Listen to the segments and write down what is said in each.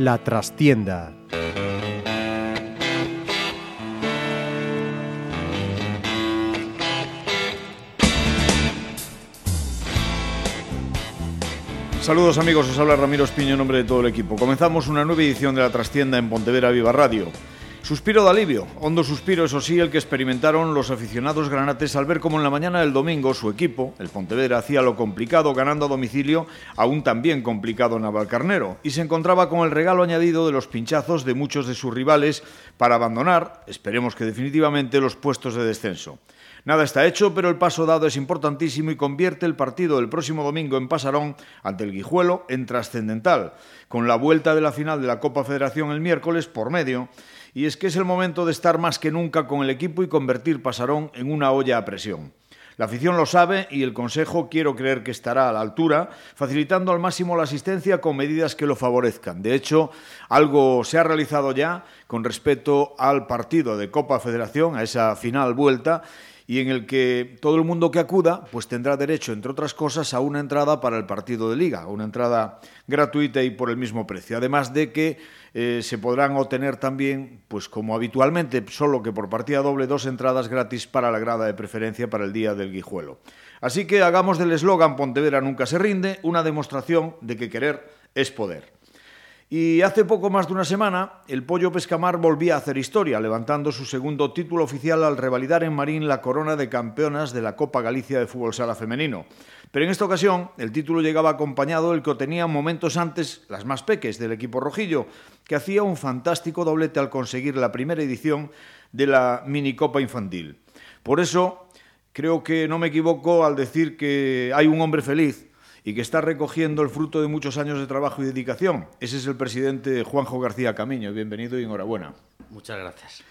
La trastienda. Saludos amigos, os habla Ramiro Espiño en nombre de todo el equipo. Comenzamos una nueva edición de La Trastienda en Pontevedra Viva Radio. Suspiro de alivio, hondo suspiro, eso sí, el que experimentaron los aficionados granates al ver cómo en la mañana del domingo su equipo, el Pontevedra, hacía lo complicado ganando a domicilio, aún también complicado Navalcarnero, y se encontraba con el regalo añadido de los pinchazos de muchos de sus rivales para abandonar, esperemos que definitivamente, los puestos de descenso. Nada está hecho, pero el paso dado es importantísimo y convierte el partido del próximo domingo en Pasarón ante el Guijuelo en trascendental, con la vuelta de la final de la Copa Federación el miércoles por medio y es que es el momento de estar más que nunca con el equipo y convertir Pasarón en una olla a presión. La afición lo sabe y el Consejo quiero creer que estará a la altura, facilitando al máximo la asistencia con medidas que lo favorezcan. De hecho, algo se ha realizado ya con respecto al partido de Copa Federación, a esa final vuelta, y en el que todo el mundo que acuda pues tendrá derecho, entre otras cosas, a una entrada para el partido de liga, una entrada gratuita y por el mismo precio. Además de que eh, se podrán obtener también, pues como habitualmente, solo que por partida doble, dos entradas gratis para la grada de preferencia para el día del guijuelo. Así que hagamos del eslogan Pontevedra nunca se rinde una demostración de que querer es poder. Y hace poco más de una semana, el Pollo Pescamar volvía a hacer historia, levantando su segundo título oficial al revalidar en Marín la corona de campeonas de la Copa Galicia de Fútbol Sala Femenino. Pero en esta ocasión, el título llegaba acompañado del que tenía momentos antes las más peques del equipo rojillo, que hacía un fantástico doblete al conseguir la primera edición de la minicopa infantil. Por eso, creo que no me equivoco al decir que hay un hombre feliz y que está recogiendo el fruto de muchos años de trabajo y dedicación. Ese es el presidente Juanjo García Camiño. Bienvenido y enhorabuena. Muchas gracias.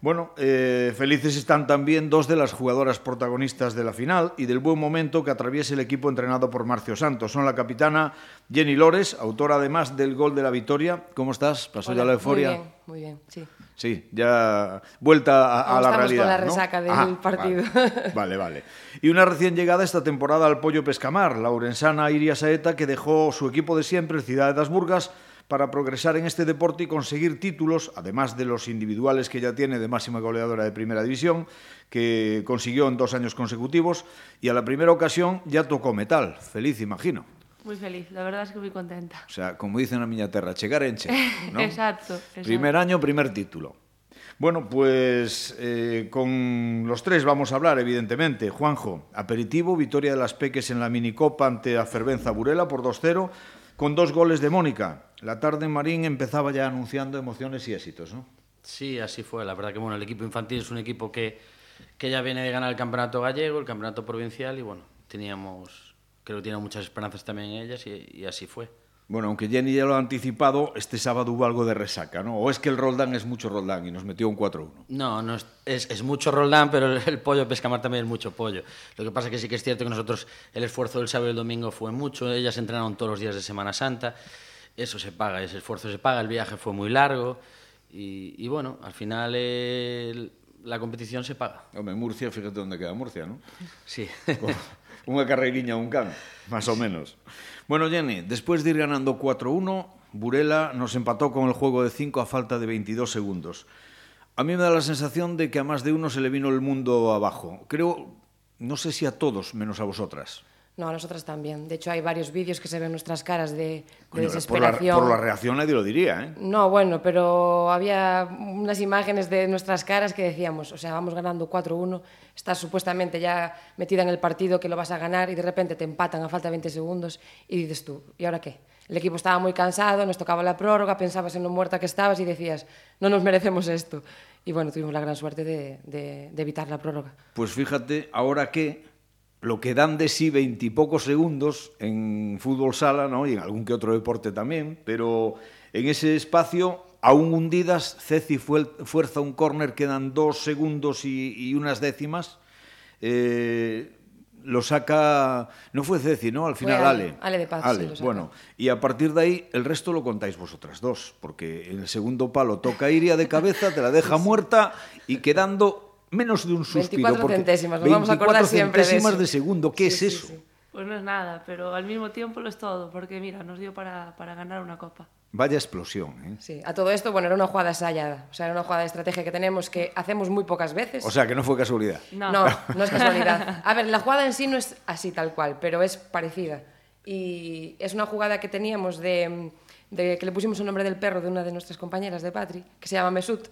Bueno, eh, felices están también dos de las jugadoras protagonistas de la final y del buen momento que atraviesa el equipo entrenado por Marcio Santos. Son la capitana Jenny Lores, autora además del gol de la victoria. ¿Cómo estás? ¿Pasó ya la euforia? Muy bien, muy bien, sí. Sí, ya vuelta a, a la realidad. con la resaca ¿no? del partido. Vale, vale, vale. Y una recién llegada esta temporada al Pollo Pescamar, la urensana Iria Saeta, que dejó su equipo de siempre, el Ciudad de das Burgas, para progresar en este deporte y conseguir títulos, además de los individuales que ya tiene de máxima goleadora de primera división, que consiguió en dos años consecutivos, y a la primera ocasión ya tocó metal. Feliz, imagino. Muy feliz, la verdad es que muy contenta. O sea, como dicen na miña terra, chegar enche, ¿no? Exacto, exacto. Primer año, primer título. Bueno, pues eh, con los tres vamos a hablar, evidentemente. Juanjo, aperitivo, victoria de las Peques en la minicopa ante a Fervenza Burela por 2-0, con dos goles de Mónica. La tarde en Marín empezaba ya anunciando emociones y éxitos, ¿no? Sí, así fue. La verdad que bueno, el equipo infantil es un equipo que, que ya viene de ganar el campeonato gallego, el campeonato provincial y bueno, teníamos, creo que teníamos muchas esperanzas también en ellas y, y así fue. Bueno, aunque Jenny ya lo ha anticipado, este sábado hubo algo de resaca, ¿no? O es que el Roldán es mucho Roldán y nos metió un 4-1. No, no es, es, es mucho Roldán, pero el, el pollo pescamar también es mucho pollo. Lo que pasa es que sí que es cierto que nosotros el esfuerzo del sábado y el domingo fue mucho, ellas entrenaron todos los días de Semana Santa, eso se paga, ese esfuerzo se paga, el viaje fue muy largo y, y bueno, al final el- la competición se paga. Hombre, Murcia, fíjate dónde queda Murcia, ¿no? Sí. unha carreiriña un can, máis ou menos. Bueno, Jenny, despois de ir ganando 4-1, Burela nos empató con el juego de 5 a falta de 22 segundos. A mí me da la sensación de que a más de uno se le vino el mundo abajo. Creo, no sé si a todos, menos a vosotras. No, a nosotras también. De hecho, hay varios vídeos que se ven nuestras caras de, de Coño, por, la, desesperación. por la reacción nadie lo diría, ¿eh? No, bueno, pero había unas imágenes de nuestras caras que decíamos, o sea, vamos ganando 4-1, estás supuestamente ya metida en el partido que lo vas a ganar y de repente te empatan a falta de 20 segundos y dices tú, ¿y ahora qué? El equipo estaba muy cansado, nos tocaba la prórroga, pensabas en lo muerta que estabas y decías, no nos merecemos esto. Y bueno, tuvimos la gran suerte de, de- de evitar la prórroga. Pues fíjate, ahora que lo que dan de sí veintipocos segundos en fútbol sala, ¿no? Y en algún que otro deporte también, pero en ese espacio, aún hundidas, Ceci fuerza un córner, quedan dos segundos y, y unas décimas. Eh, lo saca, no fue Ceci, ¿no? Al final Ale, Ale. Ale de Paz, sí, saca. bueno, y a partir de ahí el resto lo contáis vosotras dos, porque en el segundo palo toca Iria de cabeza, te la deja muerta y quedando menos de un suspiro. 24 porque centésimas, nos vamos a acordar 24 siempre de centésimas eso. de segundo, ¿qué Sí, es sí, eso? sí. Pues no es nada, pero al mismo tiempo lo es todo, porque mira, nos dio para, para ganar una copa. Vaya explosión, ¿eh? Sí, a todo esto, bueno, era una jugada ensayada, o sea, era una jugada de estrategia que tenemos que hacemos muy pocas veces. O sea, que no fue casualidad. No. No, no es casualidad. A ver, la jugada en sí no es así tal cual, pero es parecida. Y es una jugada que teníamos de, de que le pusimos el nombre del perro de una de nuestras compañeras de Patri, que se llama Mesut.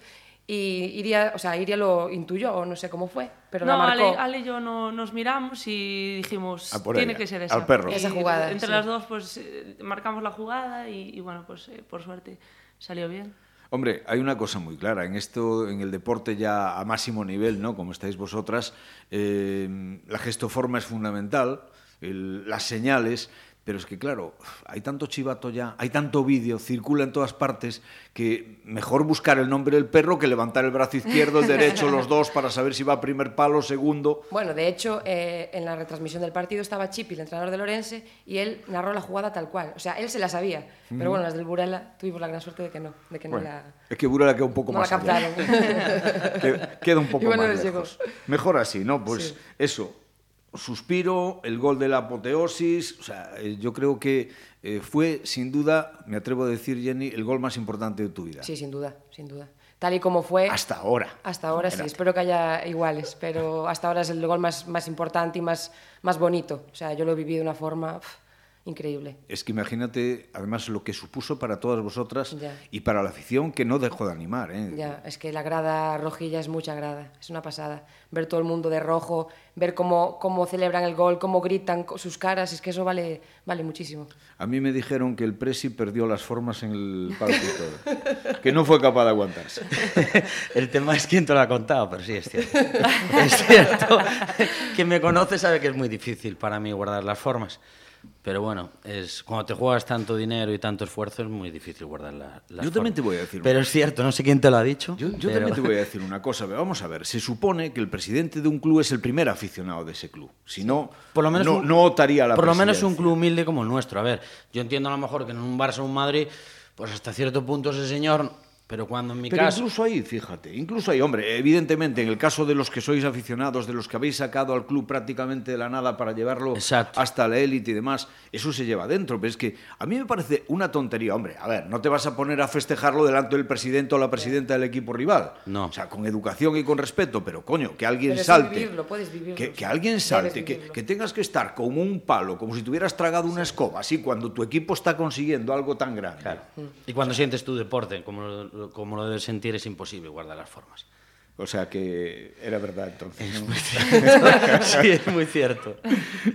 Y Iria, o sea, Iria lo intuyó, o no sé cómo fue, pero no, la marcó. Ale, Ale y yo no, nos miramos y dijimos, tiene ella, que ser esa. al perro. Y Esa jugada, Entre sí. las dos, pues eh, marcamos la jugada y, y bueno, pues eh, por suerte salió bien. Hombre, hay una cosa muy clara. En esto, en el deporte ya a máximo nivel, ¿no? Como estáis vosotras, eh, la gestoforma es fundamental, el- las señales. Pero es que, claro, hay tanto chivato ya, hay tanto vídeo, circula en todas partes, que mejor buscar el nombre del perro que levantar el brazo izquierdo, el derecho, los dos, para saber si va a primer palo, segundo. Bueno, de hecho, eh, en la retransmisión del partido estaba Chipi, el entrenador de Lorense, y él narró la jugada tal cual. O sea, él se la sabía. Pero bueno, las del Burela tuvimos la gran suerte de que no, de que no la... es que Burela queda un poco No la más allá. captaron. Que- queda un poco más lejos. Mejor así, ¿no? Pues Sí. eso, suspiro, el gol de la apoteosis, o sea, eh, yo creo que eh, fue, sin duda, me atrevo a decir, Jenny, el gol más importante de tu vida. Sí, sin duda, sin duda. Tal y como fue... Hasta ahora. Hasta ahora sí, espero que haya iguales, pero hasta ahora es el gol más, más importante y más, más bonito. O sea, yo lo he vivido de una forma increíble. Es que imagínate, además, lo que supuso para todas vosotras Ya. y para la afición que no dejó de animar. ¿eh? Ya, es que la grada rojilla es mucha grada, es una pasada. Ver todo el mundo de rojo, ver cómo, cómo celebran el gol, cómo gritan sus caras, es que eso vale, vale muchísimo. A mí me dijeron que el Presi perdió las formas en el todo. que no fue capaz de aguantarse. El tema es quién te lo ha contado, pero sí es cierto. es cierto. Quien me conoce sabe que es muy difícil para mí guardar las formas. Pero bueno, es, cuando te juegas tanto dinero y tanto esfuerzo es muy difícil guardar la- las Yo también te voy a decir Pero una es cierto, no sé quién te lo ha dicho. Yo, yo pero- también te voy a decir una cosa. pero Vamos a ver, se supone que el presidente de un club es el primer aficionado de ese club. Si no, Por lo menos no, un- no optaría a la Por lo menos un club humilde como el nuestro. A ver, yo entiendo a lo mejor que en un Barça o un Madrid, pues hasta cierto punto ese señor, pero cuando en mi Pero caso... incluso ahí, fíjate, incluso ahí, hombre, evidentemente, en el caso de los que sois aficionados, de los que habéis sacado al club prácticamente de la nada para llevarlo Exacto. hasta la élite y demás, eso se lleva dentro. Pero es que a mí me parece una tontería, hombre, a ver, no te vas a poner a festejarlo delante del presidente o la presidenta del equipo rival. No. O sea, con educación y con respeto, pero coño, que alguien Pero salte. vivirlo, puedes vivirlo, Que, o que sea, alguien salte, que, que tengas que estar como un palo, como si tuvieras tragado una escoba, así cuando tu equipo está consiguiendo algo tan grande. Claro. Y cuando sientes tu deporte, como lo, como lo debes sentir, es imposible guardar las formas. O sea que era verdad entonces. ¿no? sí, es muy cierto.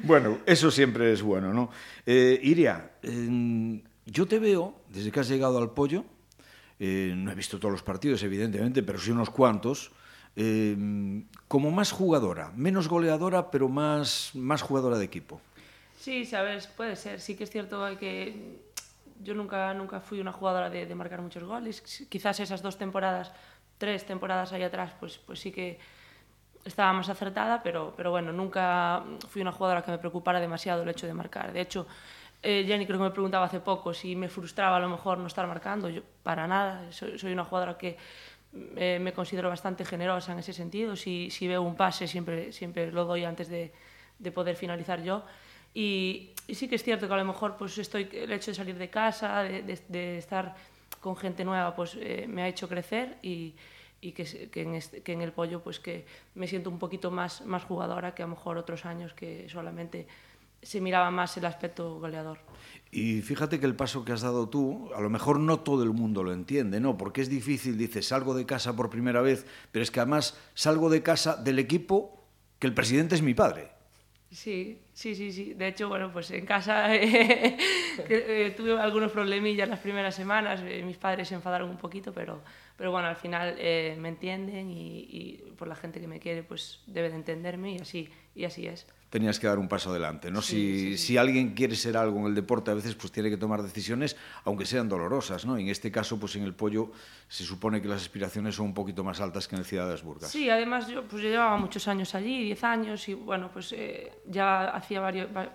Bueno, eso siempre es bueno, ¿no? Eh, Iria, eh, yo te veo, desde que has llegado al pollo, eh, no he visto todos los partidos, evidentemente, pero sí unos cuantos, eh, como más jugadora, menos goleadora, pero más, más jugadora de equipo. Sí, sabes, puede ser. Sí que es cierto que yo nunca, nunca fui una jugadora de, de marcar muchos goles. Quizás esas dos temporadas, tres temporadas ahí atrás, pues, pues sí que estaba más acertada, pero, pero bueno, nunca fui una jugadora que me preocupara demasiado el hecho de marcar. De hecho, eh, Jenny creo que me preguntaba hace poco si me frustraba a lo mejor no estar marcando. Yo, para nada, soy, soy una jugadora que eh, me considero bastante generosa en ese sentido. Si, si veo un pase, siempre, siempre lo doy antes de, de poder finalizar yo. Y, sí que es cierto que a lo mejor pues estoy, el hecho de salir de casa, de, estar con gente nueva, pues eh, me ha hecho crecer y, que, en este, que, en el pollo pues que me siento un poquito más, más jugadora que a lo mejor otros años que solamente se miraba más el aspecto goleador. Y fíjate que el paso que has dado tú, a lo mejor no todo el mundo lo entiende, ¿no? Porque es difícil, dices, salgo de casa por primera vez, pero es que además salgo de casa del equipo que el presidente es mi padre. Sí, Sí, sí, sí. De hecho, bueno, pues en casa eh, eh, tuve algunos problemillas las primeras semanas. Eh, mis padres se enfadaron un poquito, pero, pero bueno, al final eh, me entienden y, por la gente que me quiere, pues debe de entenderme y así, y así es. Tenías que dar un paso adelante, ¿no? Sí, si, sí, si alguien quiere ser algo en el deporte, a veces pues tiene que tomar decisiones, aunque sean dolorosas, ¿no? En este caso, pues en el pollo se supone que las aspiraciones son un poquito más altas que en el Ciudad de las Burgas. Sí, además yo, pues yo llevaba muchos años allí, 10 años, y bueno, pues eh, ya hacía varios va-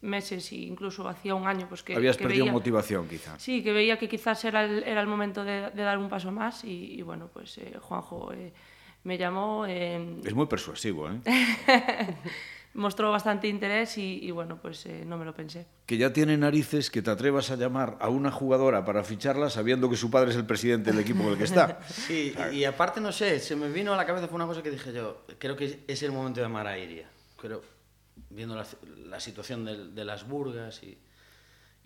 meses e incluso hacía un año pues que, Habías que perdido veía, motivación, quizá. Sí, que veía que quizás era el, era el momento de, de dar un paso más y, y bueno, pues eh, Juanjo eh, me llamó, Es muy persuasivo, ¿eh? mostró bastante interés y, y bueno, pues eh, no me lo pensé. que ya tiene narices que te atrevas a llamar a una jugadora para ficharla sabiendo que su padre es el presidente del equipo en el que está. Sí, y, y aparte, no sé, se me vino a la cabeza, fue una cosa que dije yo, creo que es el momento de amar a Iria. Creo, viendo la, la situación de, de las burgas y,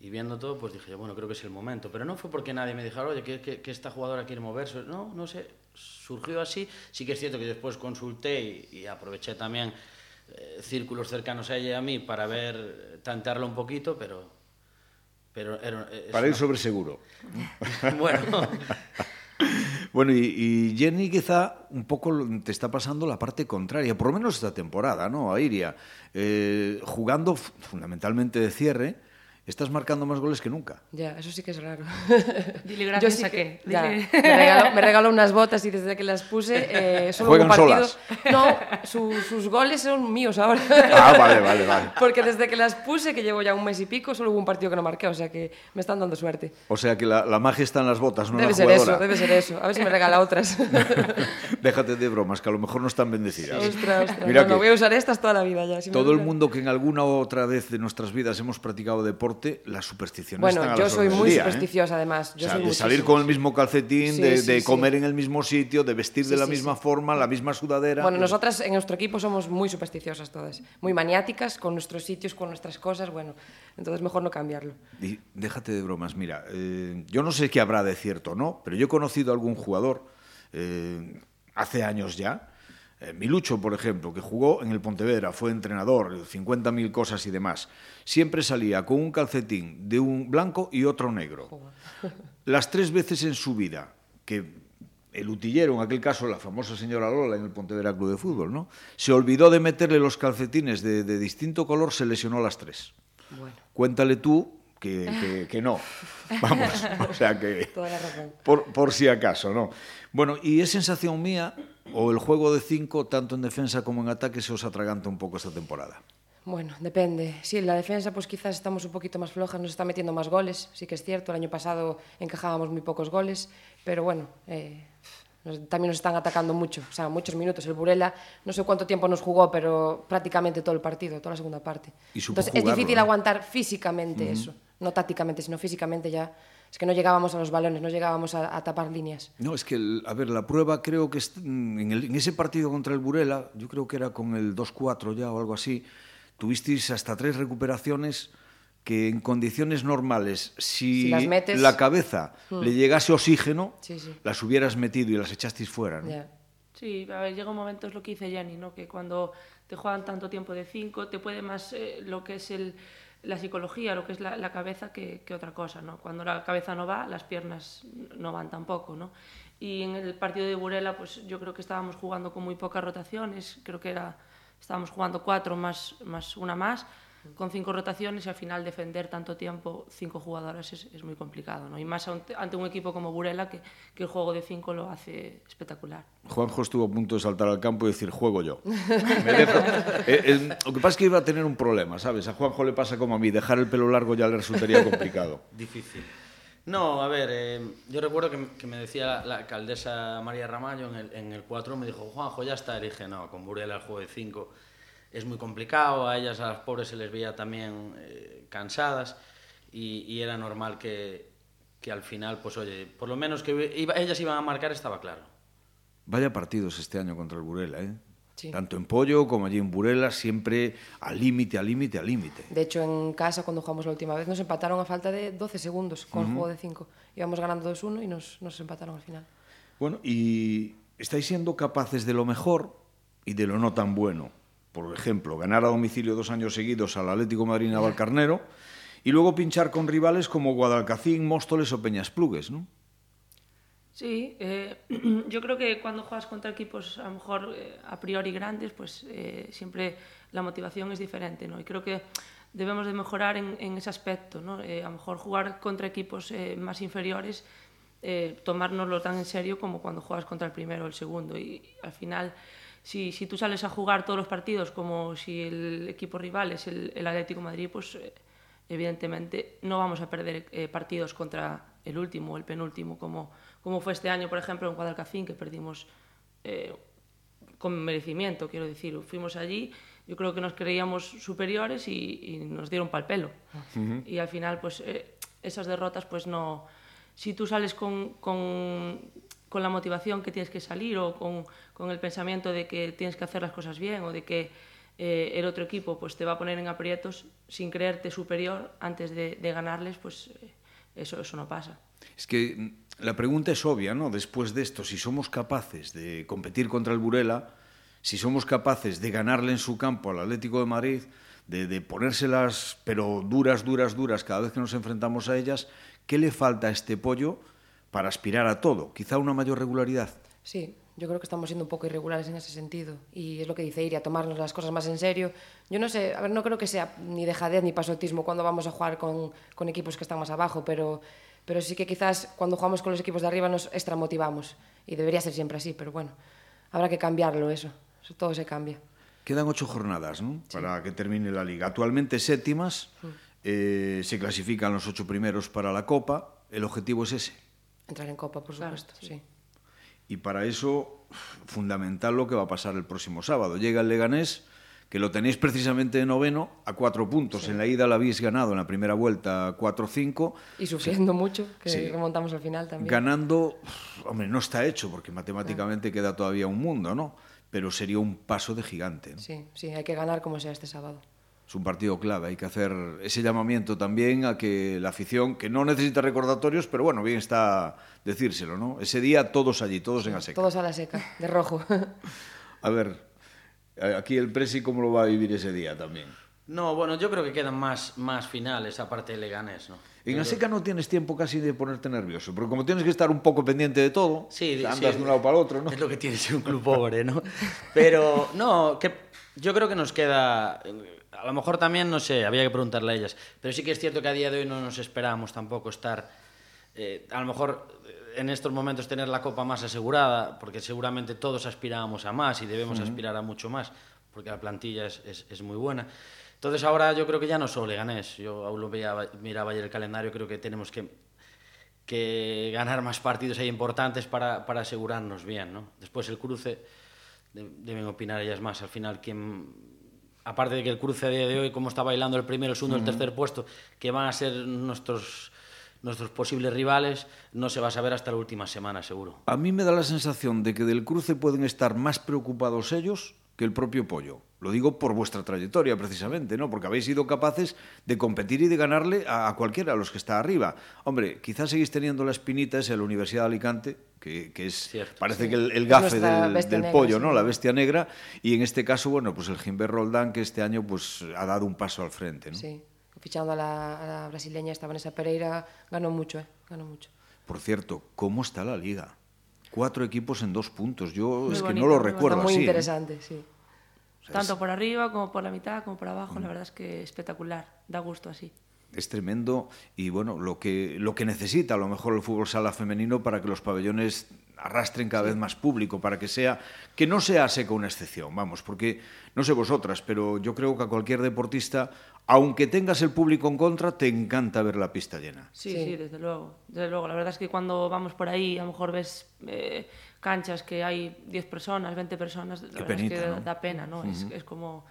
y viendo todo, pues dije yo, bueno, creo que es el momento. Pero no fue porque nadie me dijera, oye, que, que, que esta jugadora quiere moverse. No, no sé, surgió así. Sí que es cierto que después consulté y, y aproveché también círculos cercanos a ella y a mí para ver, tantearla un poquito, pero... pero era, es Para ir una- sobre seguro. Bueno, Bueno, y, y Jenny quizá un poco te está pasando la parte contraria, por lo menos esta temporada, ¿no? A Iria, eh, jugando fundamentalmente de cierre, estás marcando más goles que nunca. Ya, eso sí que es raro. Dile gracias sí a que- qué. ya, me, regaló, me regaló unas botas y desde que las puse eh, solo ¿Juegan hubo un partido. solas? No, su- sus goles son míos ahora. Ah, vale, vale, vale. Porque desde que las puse, que llevo ya un mes y pico, solo hubo un partido que no marqué, o sea que me están dando suerte. O sea que la, la magia está en las botas, no en debe la ser jugadora. eso, debe ser eso. A ver si me regala otras. Déjate de bromas, que a lo mejor no están bendecidas. ostras, ostras. Mira no, que no, voy a usar estas toda la vida ya. si todo el mundo que en alguna otra vez de nuestras vidas hemos practicado deporte, las supersticiones Bueno, están a yo soy muy día, ¿eh? supersticiosa además. Yo o sea, soy de salir con el mismo calcetín, Sí, de, sí, de sí. comer en el mismo sitio, de vestir de la misma forma, la misma sudadera. Bueno, nosotras en nuestro equipo somos muy supersticiosas todas, muy maniáticas con nuestros sitios, con nuestras cosas, bueno, entonces mejor no cambiarlo. Y déjate de bromas, mira, eh, yo no sé qué habrá de cierto, ¿no? Pero yo he conocido a algún jugador eh, hace años ya, eh, Milucho, por ejemplo, que jugó en el Pontevedra, fue entrenador, 50.000 cosas y demás. Siempre salía con un calcetín de un blanco y otro negro. Las tres veces en su vida que el utillero, en aquel caso la famosa señora Lola en el Pontevedra Club de Fútbol, ¿no? Se olvidó de meterle los calcetines de, de distinto color, se lesionó las tres. Bueno, Cuéntale tú que, que- que no. Vamos, o sea que... toda la razón. Por, por si acaso, ¿no? Bueno, y es sensación mía, o el juego de cinco, tanto en defensa como en ataque, se os atraganta un poco esta temporada. Bueno, depende. Sí, en la defensa pues quizás estamos un poquito más flojas, nos está metiendo más goles, sí que es cierto, el año pasado encajábamos muy pocos goles, pero bueno, eh, nos- también nos están atacando mucho, o sea, muchos minutos. El Burela, no sé cuánto tiempo nos jugó, pero prácticamente todo el partido, toda la segunda parte. Y Entonces es difícil ¿no? aguantar físicamente eso, no tácticamente, sino físicamente ya. Es que no llegábamos a los balones, no llegábamos a, a tapar líneas. No, es que, el- a ver, la prueba creo que en, el- en ese partido contra el Burela, yo creo que era con el 2-4 ya o algo así, tuvisteis hasta tres recuperaciones que en condiciones normales, si, Si las metes- Hmm. la cabeza le llegase oxígeno, Sí, sí. las hubieras metido y las echasteis fuera. ¿no? Ya. Sí, a ver, llega un momento, es lo que dice Jenny, ¿no? que cuando te juegan tanto tiempo de cinco, te puede más eh, lo que es el, la psicología, lo que es la, cabeza, que, que otra cosa. ¿no? Cuando la cabeza no va, las piernas no van tampoco. ¿no? Y en el partido de Burela, pues yo creo que estábamos jugando con muy pocas rotaciones, creo que era, estábamos jugando cuatro más, más una más, con cinco rotaciones y al final defender tanto tiempo cinco jugadoras es, es muy complicado. ¿no? Y más ante un equipo como Burela, que, que el juego de cinco lo hace espectacular. Juanjo estuvo a punto de saltar al campo y decir, juego yo. Me dejo. Eh, eh, lo que pasa es que iba a tener un problema, ¿sabes? A Juanjo le pasa como a mí, dejar el pelo largo ya le resultaría complicado. Difícil. No, a ver, eh, yo recuerdo que, que me decía la alcaldesa María Ramallo en el, en el 4, me dijo, Juanjo, ya está. Le dije, no, con Burela el juego de 5 es muy complicado, a ellas, a las pobres, se les veía también eh, cansadas y, y era normal que, que al final, pues oye, por lo menos que iba- ellas iban a marcar estaba claro. Vaya partidos este año contra el Burela, ¿eh? Sí. Tanto en Pollo como allí en Burela, siempre al límite, al límite, al límite. De hecho, en casa, cuando jugamos la última vez, nos empataron a falta de 12 segundos con el juego de 5. Íbamos ganando 2-1 y nos, nos empataron al final. Bueno, y estáis siendo capaces de lo mejor y de lo no tan bueno. Por ejemplo, ganar a domicilio dos años seguidos al Atlético Madrid Navalcarnero y luego pinchar con rivales como Guadalcacín, Móstoles o Peñas Plugues, ¿no? Sí, eh, yo creo que cuando juegas contra equipos a lo mejor eh, a priori grandes, pues eh, siempre la motivación es diferente, ¿no? Y creo que debemos de mejorar en, en ese aspecto, ¿no? Eh, a lo mejor jugar contra equipos eh, más inferiores, eh, tomárnoslo tan en serio como cuando juegas contra el primero o el segundo. Y al final, si, si tú sales a jugar todos los partidos como si el equipo rival es el, el Atlético de Madrid, pues eh, evidentemente no vamos a perder eh, partidos contra el último o el penúltimo, como, como fue este año, por ejemplo, en Guadalcacín, que perdimos eh, con merecimiento, quiero decir. Fuimos allí, yo creo que nos creíamos superiores y, y nos dieron pal pelo. Y al final, pues eh, esas derrotas, pues no. Si tú sales con, con, con la motivación que tienes que salir o con, con, el pensamiento de que tienes que hacer las cosas bien o de que eh, el otro equipo pues te va a poner en aprietos sin creerte superior antes de, de ganarles, pues eh, eso, eso no pasa. Es que mm, la pregunta es obvia, ¿no? Después de esto, si somos capaces de competir contra el Burela, si somos capaces de ganarle en su campo al Atlético de Madrid, de, de ponérselas, pero duras, duras, duras, cada vez que nos enfrentamos a ellas, ¿qué le falta a este pollo para aspirar a todo? Quizá una mayor regularidad. Sí, yo creo que estamos siendo un poco irregulares en ese sentido. Y es lo que dice Iria, tomarnos las cosas más en serio. Yo no sé, a ver, no creo que sea ni dejadez ni pasotismo cuando vamos a jugar con, con equipos que están más abajo, pero, pero sí que quizás cuando jugamos con los equipos de arriba nos extramotivamos. Y debería ser siempre así, pero bueno, habrá que cambiarlo eso. eso todo se cambia. Quedan ocho jornadas ¿no? sí. para que termine la liga. Actualmente séptimas, sí. eh, se clasifican los ocho primeros para la Copa. El objetivo es ese. Entrar en Copa, por supuesto, claro, sí. sí. Y para eso, fundamental lo que va a pasar el próximo sábado. Llega el Leganés, que lo tenéis precisamente de noveno, a cuatro puntos. Sí. En la ida la habéis ganado en la primera vuelta 4-5. Y sufriendo sí. mucho, que sí. remontamos al final también. Ganando, hombre, no está hecho, porque matemáticamente claro. queda todavía un mundo, ¿no? Pero sería un paso de gigante. ¿no? Sí, sí, hay que ganar como sea este sábado es un partido clave. Hay que hacer ese llamamiento también a que la afición, que no necesita recordatorios, pero bueno, bien está decírselo, ¿no? Ese día todos allí, todos en la seca. Todos a la seca, de rojo. a ver, aquí el Presi, ¿cómo lo va a vivir ese día también? No, bueno, yo creo que quedan más, más finales, aparte de Leganés, ¿no? En la seca no tienes tiempo casi de ponerte nervioso, porque como tienes que estar un poco pendiente de todo, sí, andas sí, de un lado para el otro, ¿no? Es lo que tiene ser un club pobre, ¿no? Pero, no, que yo creo que nos queda a lo mejor también, no sé, había que preguntarle a ellas, pero sí que es cierto que a día de hoy no nos esperamos tampoco estar, eh, a lo mejor en estos momentos tener la copa más asegurada, porque seguramente todos aspirábamos a más y debemos uh -huh. aspirar a mucho más, porque la plantilla es, es, es, muy buena. Entonces ahora yo creo que ya no solo Leganés, yo aún lo veía, miraba ayer el calendario, creo que tenemos que, que ganar más partidos ahí importantes para, para asegurarnos bien, ¿no? Después el cruce, deben opinar ellas más, al final quién aparte de que el cruce a día de hoy, como está bailando el primero, el segundo, uh -huh. el tercer puesto, que van a ser nuestros, nuestros posibles rivales, no se va a saber hasta la última semana, seguro. A mí me da la sensación de que del cruce pueden estar más preocupados ellos que el propio Pollo. Lo digo por vuestra trayectoria, precisamente, ¿no? Porque habéis sido capaces de competir y de ganarle a, a cualquiera, a los que está arriba. Hombre, quizás seguís teniendo la espinita esa de la Universidad de Alicante, que, que es, Cierto, parece sí. que el, el gafe del, del negra, pollo, sí. ¿no? La bestia negra. Y en este caso, bueno, pues el Jimber Roldán, que este año pues ha dado un paso al frente, ¿no? Sí, fichando a la, a la brasileña, esta Vanessa Pereira, ganó mucho, ¿eh? Ganó mucho. Por cierto, ¿cómo está la liga? Cuatro equipos en dos puntos. Yo Muy es que no lo muy recuerdo Está muy así. ¿eh? interesante, sí. O sea, Tanto es- por arriba como por la mitad, como por abajo, la verdad es que espectacular, da gusto así. es tremendo y bueno, lo que, lo que necesita a lo mejor el fútbol sala femenino para que los pabellones arrastren cada vez más público, para que sea, que no sea seca una excepción, vamos, porque no sé vosotras, pero yo creo que a cualquier deportista, aunque tengas el público en contra, te encanta ver la pista llena. Sí, Sí. sí, desde luego. Desde luego. La verdad es que cuando vamos por ahí, a lo mejor ves eh, canchas que hay 10 personas, 20 personas, la verdad penita, es que ¿no? da pena, ¿no? es, es como,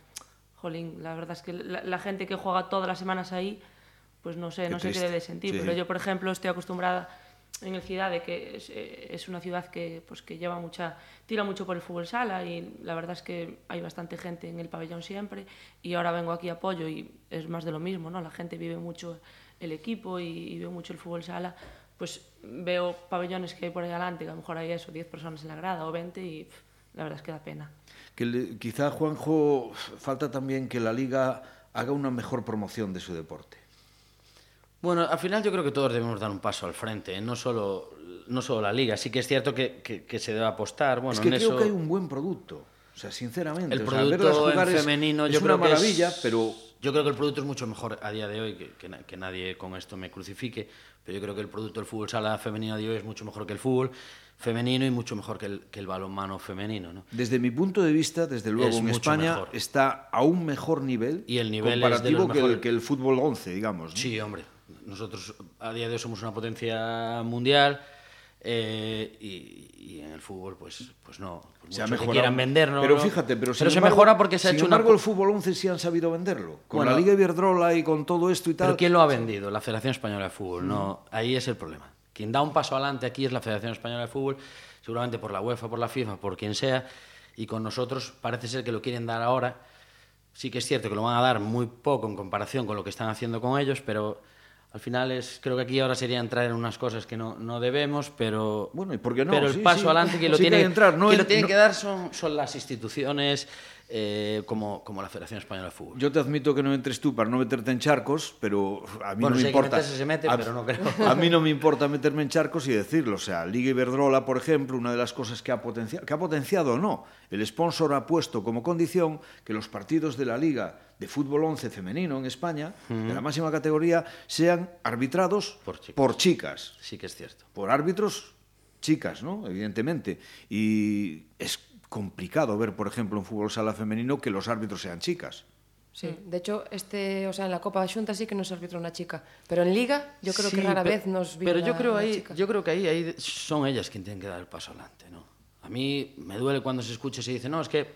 jolín, la verdad es que la, la gente que juega todas las semanas ahí, pues no sé, Qué no sé qué debe sentir. Sí. Pero yo, por ejemplo, estoy acostumbrada en el Ciudad de que es, eh, es una ciudad que, pues, que lleva mucha, tira mucho por el fútbol sala y la verdad es que hay bastante gente en el pabellón siempre y ahora vengo aquí a apoyo y es más de lo mismo, ¿no? La gente vive mucho el equipo y, y ve mucho el fútbol sala, pues veo pabellones que hay por ahí adelante, que a lo mejor hay eso, 10 personas en la grada o 20 y la verdad es que da pena. Que le- quizá, Juanjo, falta también que la Liga haga una mejor promoción de su deporte. Bueno, al final yo creo que todos debemos dar un paso al frente, ¿eh? no solo no solo la liga. Sí que es cierto que, que- que se debe apostar. Bueno, es que en creo eso... que hay un buen producto. O sea, sinceramente, El o sea, producto en es- femenino es, yo una creo que maravilla, es- pero Yo creo que el producto es mucho mejor a día de hoy, que, que que nadie con esto me crucifique, pero yo creo que el producto del fútbol sala femenino de hoy es mucho mejor que el fútbol femenino y mucho mejor que el, que el balonmano femenino. ¿no? desde mi punto de vista, desde luego, Es en España mejor. está a un mejor nivel, Y el nivel es de comparativo que, el, que el fútbol 11, digamos. ¿no? Sí, hombre. Nosotros a día de hoy somos una potencia mundial eh, y, y en el fútbol, pues, pues no. Por Se ha mucho que mejorado. quieran vendernos. Pero ¿no? fíjate, pero, sin se embargo- mejora porque se ha hecho una. embargo, el fútbol 11 sí han sabido venderlo. Con Bueno, la Liga Iberdrola y con todo esto y tal. Pero ¿quién lo ha vendido? La Federación Española de Fútbol. No, ahí es el problema. Quien da un paso adelante aquí es la Federación Española de Fútbol, seguramente por la UEFA, por la FIFA, por quien sea, y con nosotros parece ser que lo quieren dar ahora. Sí que es cierto que lo van a dar muy poco en comparación con lo que están haciendo con ellos, pero al final es creo que aquí ahora sería entrar en unas cosas que no, no debemos, pero Bueno, ¿y por qué no? Pero el Sí, paso sí. adelante que lo Sí tiene que entrar, no que en- lo tienen no- que dar son, son las instituciones eh, como, como la Federación Española de Fútbol. Yo te admito que no entres tú para no meterte en charcos, pero a mí Bueno, no me si que importa. meterse, se mete, a, pero no creo. A mí no me importa meterme en charcos y decirlo. O sea, Liga Iberdrola, por ejemplo, una de las cosas que ha potenciado, que ha potenciado o no, el sponsor ha puesto como condición que los partidos de la Liga de Fútbol 11 femenino en España, de la máxima categoría, sean arbitrados Por chicas. por chicas Sí que es cierto. por árbitros chicas, ¿no? Evidentemente. Y es complicado ver, por ejemplo, en fútbol sala femenino que los árbitros sean chicas. Sí, de hecho, este, o sea, en la Copa de Xunta sí que nos arbitra una chica, pero en Liga yo creo que rara pe- vez nos vino Pero yo creo ahí, chica. yo creo que ahí, ahí son ellas quienes tienen que dar el paso adelante, ¿no? A mí me duele cuando se escucha y se dice, no, es que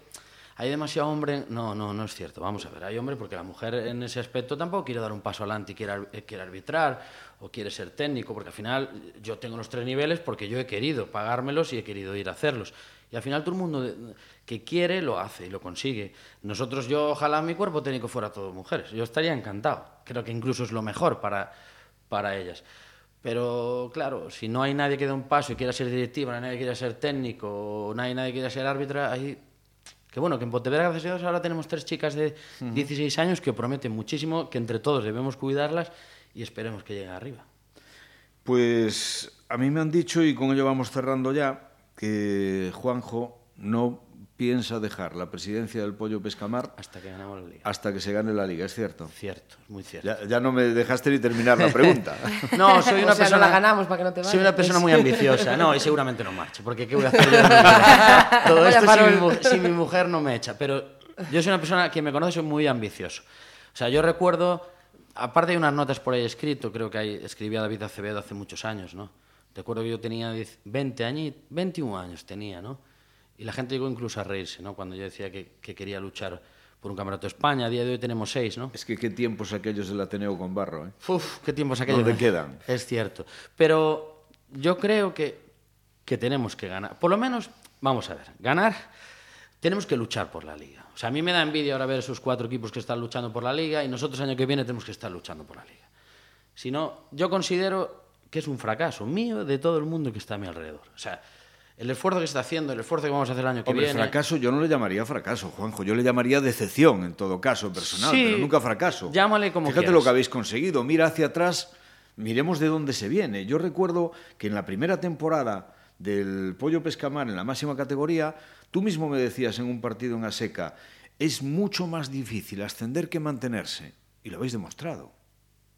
hay demasiado hombre. No, no, no es cierto. Vamos a ver, hay hombre porque la mujer en ese aspecto tampoco quiere dar un paso adelante y quiere, eh, quiere arbitrar o quiere ser técnico, porque al final yo tengo los tres niveles porque yo he querido pagármelos y he querido ir a hacerlos. Y al final todo el mundo que quiere lo hace y lo consigue. Nosotros, yo ojalá mi cuerpo técnico fuera todo mujeres. Yo estaría encantado. Creo que incluso es lo mejor para, para ellas. Pero claro, si no hay nadie que dé un paso y quiera ser directiva, no hay nadie que quiera ser técnico, no hay nadie que quiera ser árbitra, ahí... Que bueno, que en Pontevedra, gracias a Dios, ahora tenemos tres chicas de 16 años que prometen muchísimo, que entre todos debemos cuidarlas y esperemos que lleguen arriba. Pues a mí me han dicho, y con ello vamos cerrando ya, que Juanjo no piensa dejar la presidencia del Pollo Pescamar Hasta que ganamos la liga. hasta que se gane la liga, es cierto. Cierto, es muy cierto. Ya, ya no me dejaste ni terminar la pregunta. No, soy una O sea, no persona. la ganamos para que no te Soy vayas, una persona pues. muy ambiciosa. No, y seguramente no marcho, porque ¿qué voy a hacer yo? Todo Vaya esto si mi, si mujer no me echa. Pero yo soy una persona que me conoce, soy muy ambicioso. O sea, yo recuerdo, aparte hay unas notas por ahí escrito, creo que ahí escribía David Acevedo hace muchos años, ¿no? Recuerdo que yo tenía 10 20 años, 21 años tenía, ¿no? Y la gente llegó incluso a reírse, ¿no? Cuando yo decía que, que quería luchar por un campeonato de España. A día de hoy tenemos seis, ¿no? es que qué tiempos aquellos del Ateneo con Barro, ¿eh? Uf, qué tiempos aquellos. ¿Dónde quedan? Es cierto. Pero yo creo que, que tenemos que ganar. Por lo menos, vamos a ver, ganar, tenemos que luchar por la liga. O sea, a mí me da envidia ahora ver esos cuatro equipos que están luchando por la liga y nosotros año que viene tenemos que estar luchando por la liga. Si no, yo considero que es un fracaso mío de todo el mundo que está a mi alrededor. O sea, el esfuerzo que se está haciendo, el esfuerzo que vamos a hacer el año que Hombre, viene. fracaso yo no le llamaría fracaso, Juanjo. Yo le llamaría decepción, en todo caso, personal, Sí, pero nunca fracaso. llámale como Fíjate quieras. lo que habéis conseguido. Mira hacia atrás, miremos de dónde se viene. Yo recuerdo que en la primera temporada del Pollo Pescamar en la máxima categoría, tú mismo me decías en un partido en Aseca, es mucho más difícil ascender que mantenerse. Y lo habéis demostrado.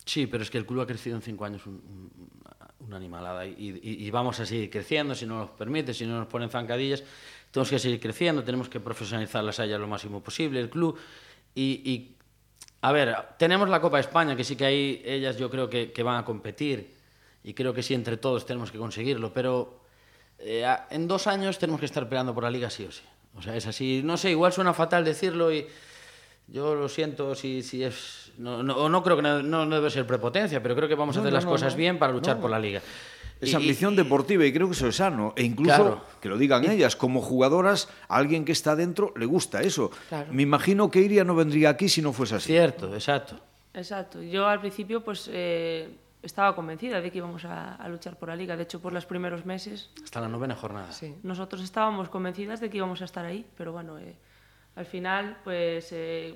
Sí, pero es que el club ha crecido en cinco años un- un- una animalada y, y- y vamos a seguir creciendo si no nos permite, si no nos ponen zancadillas. Tenemos que seguir creciendo, tenemos que profesionalizar las hayas lo máximo posible, el club. Y, y, a ver, tenemos la Copa de España, que sí que ahí ellas yo creo que, que van a competir y creo que sí entre todos tenemos que conseguirlo, pero eh, en dos años tenemos que estar peleando por la liga sí o sí. O sea, es así, no sé, igual suena fatal decirlo y yo lo siento si, si es... No, no, o no creo que no, no debe ser prepotencia, pero creo que vamos a hacer no, las no, cosas no. bien para luchar No. por la liga. Es Y- y- ambición deportiva y creo que eso es sano. E incluso, Claro. que lo digan ellas, como jugadoras, a alguien que está dentro le gusta eso. Claro. Me imagino que Iria no vendría aquí si no fuese así. Cierto, exacto. Exacto. Yo al principio, pues, eh, estaba convencida de que íbamos a, a, luchar por la liga. De hecho, por los primeros meses... Hasta la novena jornada. Sí. Nosotros estábamos convencidas de que íbamos a estar ahí, pero bueno, eh, al final, pues eh,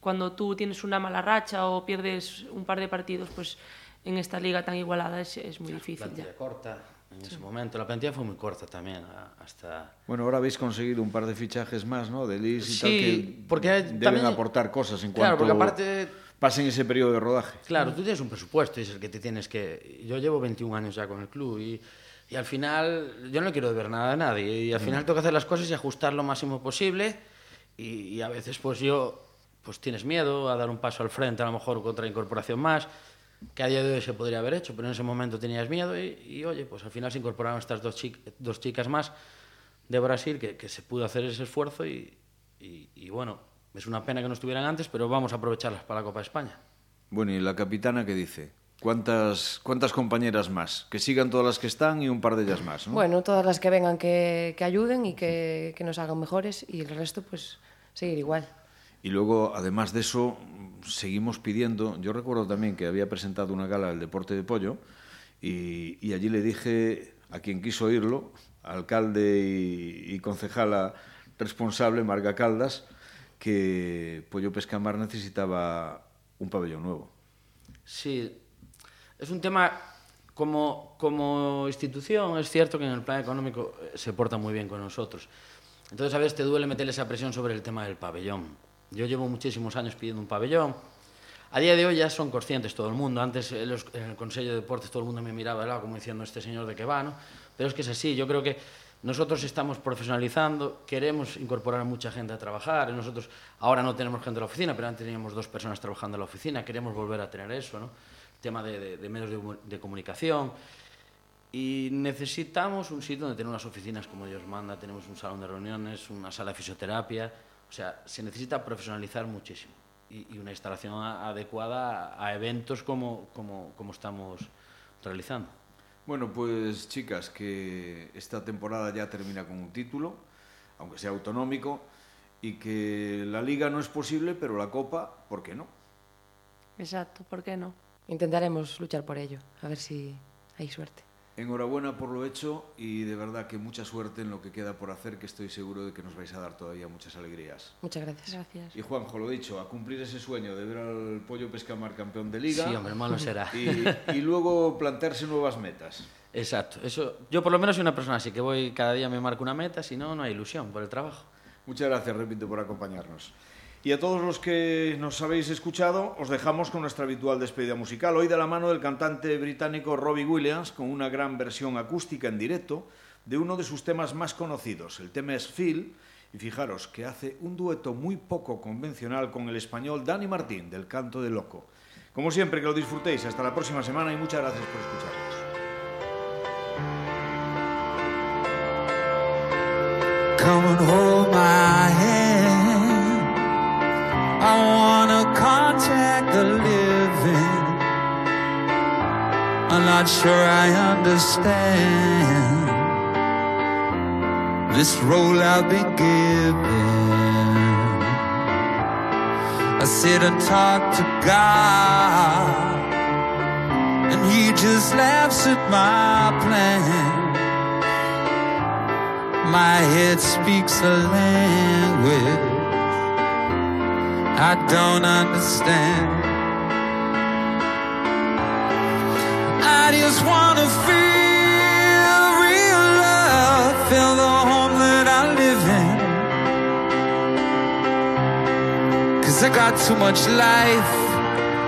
cuando tú tienes una mala racha o pierdes un par de partidos, pues en esta liga tan igualada es, es muy difícil. La ya. corta en sí. ese momento. La plantilla fue muy corta también, hasta... Bueno, ahora habéis conseguido un par de fichajes más, ¿no? De Lis y sí, tal, que porque deben también... aportar cosas en claro, cuanto porque aparte... pasen ese periodo de rodaje. Claro, tú tienes un presupuesto y es el que te tienes que... Yo llevo 21 años ya con el club y, y al final yo no quiero deber nada a nadie y al final tengo que hacer las cosas y ajustar lo máximo posible y, a veces pues yo pues tienes miedo a dar un paso al frente, a lo mejor con otra incorporación más, que a día de hoy se podría haber hecho, pero en ese momento tenías miedo y, oye, pues al final se incorporaron estas dos, dos chicas más de Brasil que, que se pudo hacer ese esfuerzo y, y, bueno, es una pena que no estuvieran antes, pero vamos a aprovecharlas para la Copa de España. Bueno, ¿y la capitana qué dice? ¿Cuántas, ¿Cuántas compañeras más? Que sigan todas las que están y un par de ellas más, ¿no? Bueno, todas las que vengan que, que ayuden y que, que nos hagan mejores y el resto pues seguir igual. Y luego, además de eso, seguimos pidiendo. Yo recuerdo también que había presentado una gala del deporte de pollo y, y allí le dije a quien quiso oírlo, alcalde y, y concejala responsable, Marga Caldas, que Pollo Pescamar necesitaba un pabellón nuevo. Sí, es un tema como, como institución, es cierto que en el plan económico se porta muy bien con nosotros. Entonces a veces te duele meterle esa presión sobre el tema del pabellón. Yo llevo muchísimos años pidiendo un pabellón. A día de hoy ya son conscientes todo el mundo. Antes en, los, en el Consejo de Deportes todo el mundo me miraba de lado como diciendo este señor de qué va, ¿no? Pero es que es así. Yo creo que nosotros estamos profesionalizando, queremos incorporar a mucha gente a trabajar. Nosotros ahora no tenemos gente en la oficina, pero antes teníamos dos personas trabajando en la oficina. Queremos volver a tener eso, ¿no? Tema de, de, de medios de, de comunicación. Y necesitamos un sitio donde tener unas oficinas como Dios manda, tenemos un salón de reuniones, una sala de fisioterapia. O sea, se necesita profesionalizar muchísimo y, y una instalación a, adecuada a, a eventos como, como, como estamos realizando. Bueno, pues chicas, que esta temporada ya termina con un título, aunque sea autonómico, y que la liga no es posible, pero la copa, ¿por qué no? Exacto, ¿por qué no? Intentaremos luchar por ello, a ver si hay suerte. Enhorabuena por lo hecho y de verdad que mucha suerte en lo que queda por hacer, que estoy seguro de que nos vais a dar todavía muchas alegrías. Muchas gracias. Gracias. Y Juanjo, lo dicho, a cumplir ese sueño de ver al Pollo Pescamar campeón de liga. Sí, hombre, malo será. Y, y luego plantearse nuevas metas. Exacto. Eso, yo por lo menos soy una persona así, que voy cada día me marco una meta, si no, no hay ilusión por el trabajo. Muchas gracias, repito, por acompañarnos. Y a todos los que nos habéis escuchado, os dejamos con nuestra habitual despedida musical, hoy de la mano del cantante británico Robbie Williams, con una gran versión acústica en directo de uno de sus temas más conocidos. El tema es Phil, y fijaros que hace un dueto muy poco convencional con el español Dani Martín, del Canto de Loco. Como siempre, que lo disfrutéis. Hasta la próxima semana y muchas gracias por escucharnos. The living. I'm not sure I understand this role I've been given. I sit and talk to God, and He just laughs at my plan. My head speaks a language I don't understand. I just wanna feel real love, feel the home that I live in. Cause I got too much life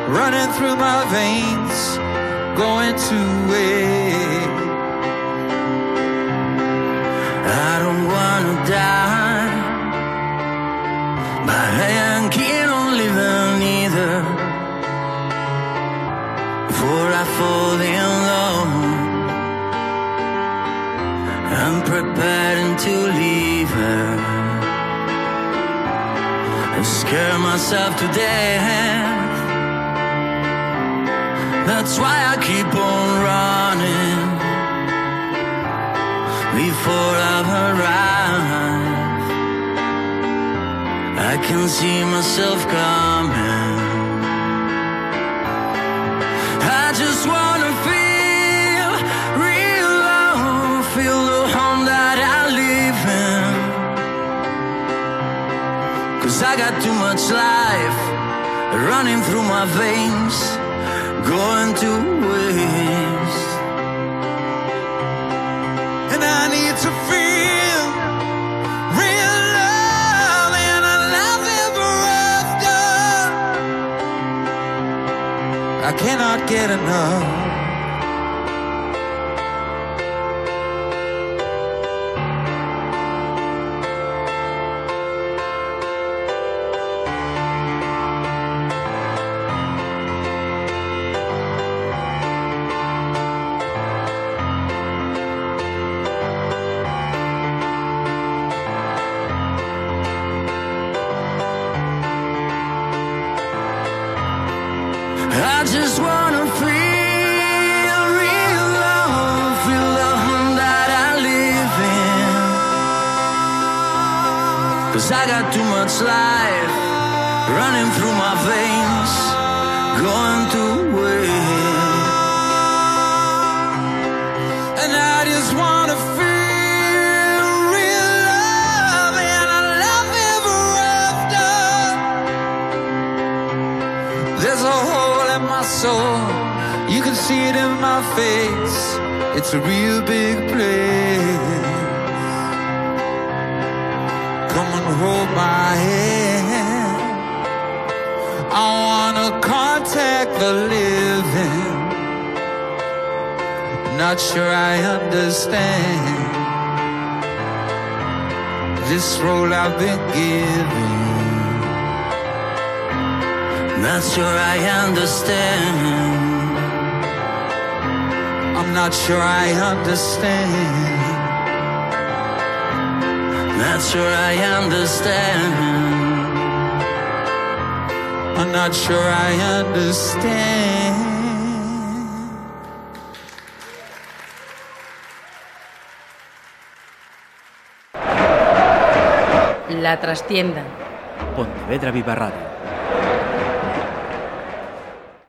running through my veins, going to waste. I don't wanna die, but I ain't keen on living either. Before I fall in love, I'm preparing to leave her. And scare myself to death. That's why I keep on running before I've arrived. I can see myself coming. Cause I got too much life running through my veins, going to waste. And I need to feel real love and a love ever after. I cannot get enough. You can see it in my face. It's a real big place. Come and hold my hand. I wanna contact the living. Not sure I understand this role I've been given. Not sure I understand. I'm not sure I understand. Not sure I understand. I'm not sure I understand. La trastienda. Pontevedra Viva Radio.